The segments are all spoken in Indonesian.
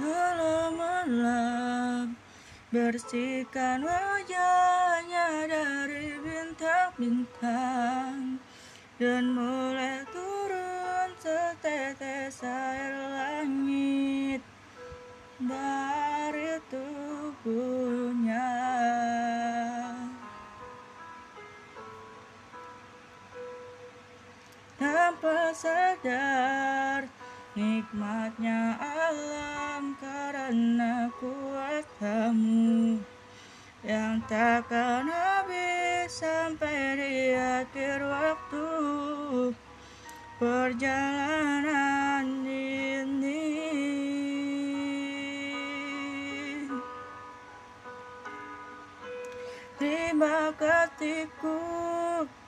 selama malam Bersihkan wajahnya dari bintang-bintang. Dan mulai turun setetes air langit Dari tubuhnya. Tanpa sadar Nikmatnya alam karena kuatamu Yang takkan habis sampai di akhir waktu. Perjalanan ini Terima kasihku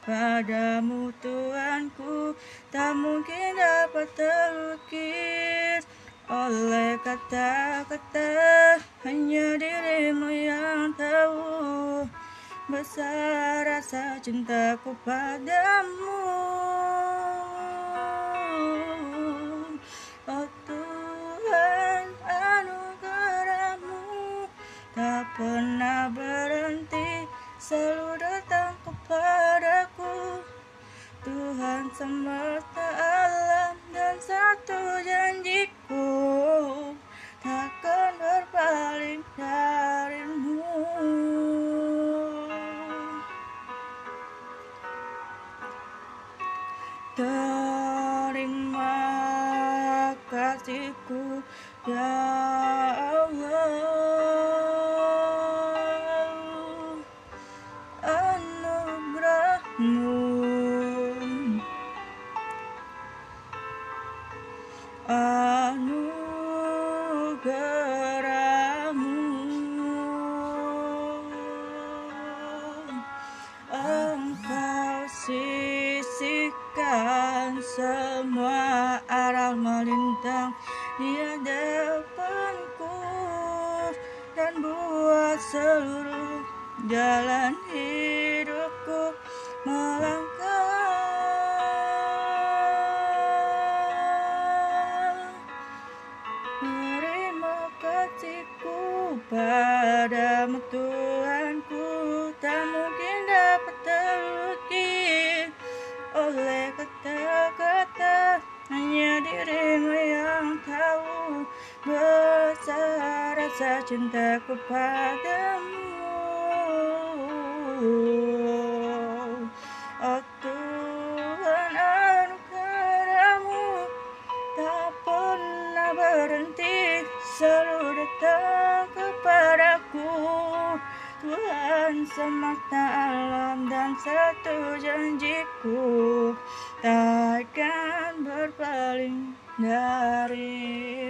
padamu Tuhanku Tak mungkin dapat terlukis. Oleh kata-kata Hanya dirimu yang tahu. Besar rasa cintaku padamu. Oh Tuhan anugerahmu Tak pernah berhenti. Selalu datang kepadaku Tuhan semesta alam dan satu janjiku Takkan berpaling darimu. Terima kasihku ya Engkau sisihkan semua arah melintang di hadapanku dan buat seluruh jalan hidupku padamu Tuhanku Tak mungkin dapat terlukis oleh kata-kata Hanya dirimu yang tahu. Besar rasa cintaku padamu. Oh Tuhan anugerahmu tak pernah berhenti. Selalu datang Tuhan semesta alam dan satu janjiku takkan berpaling darimu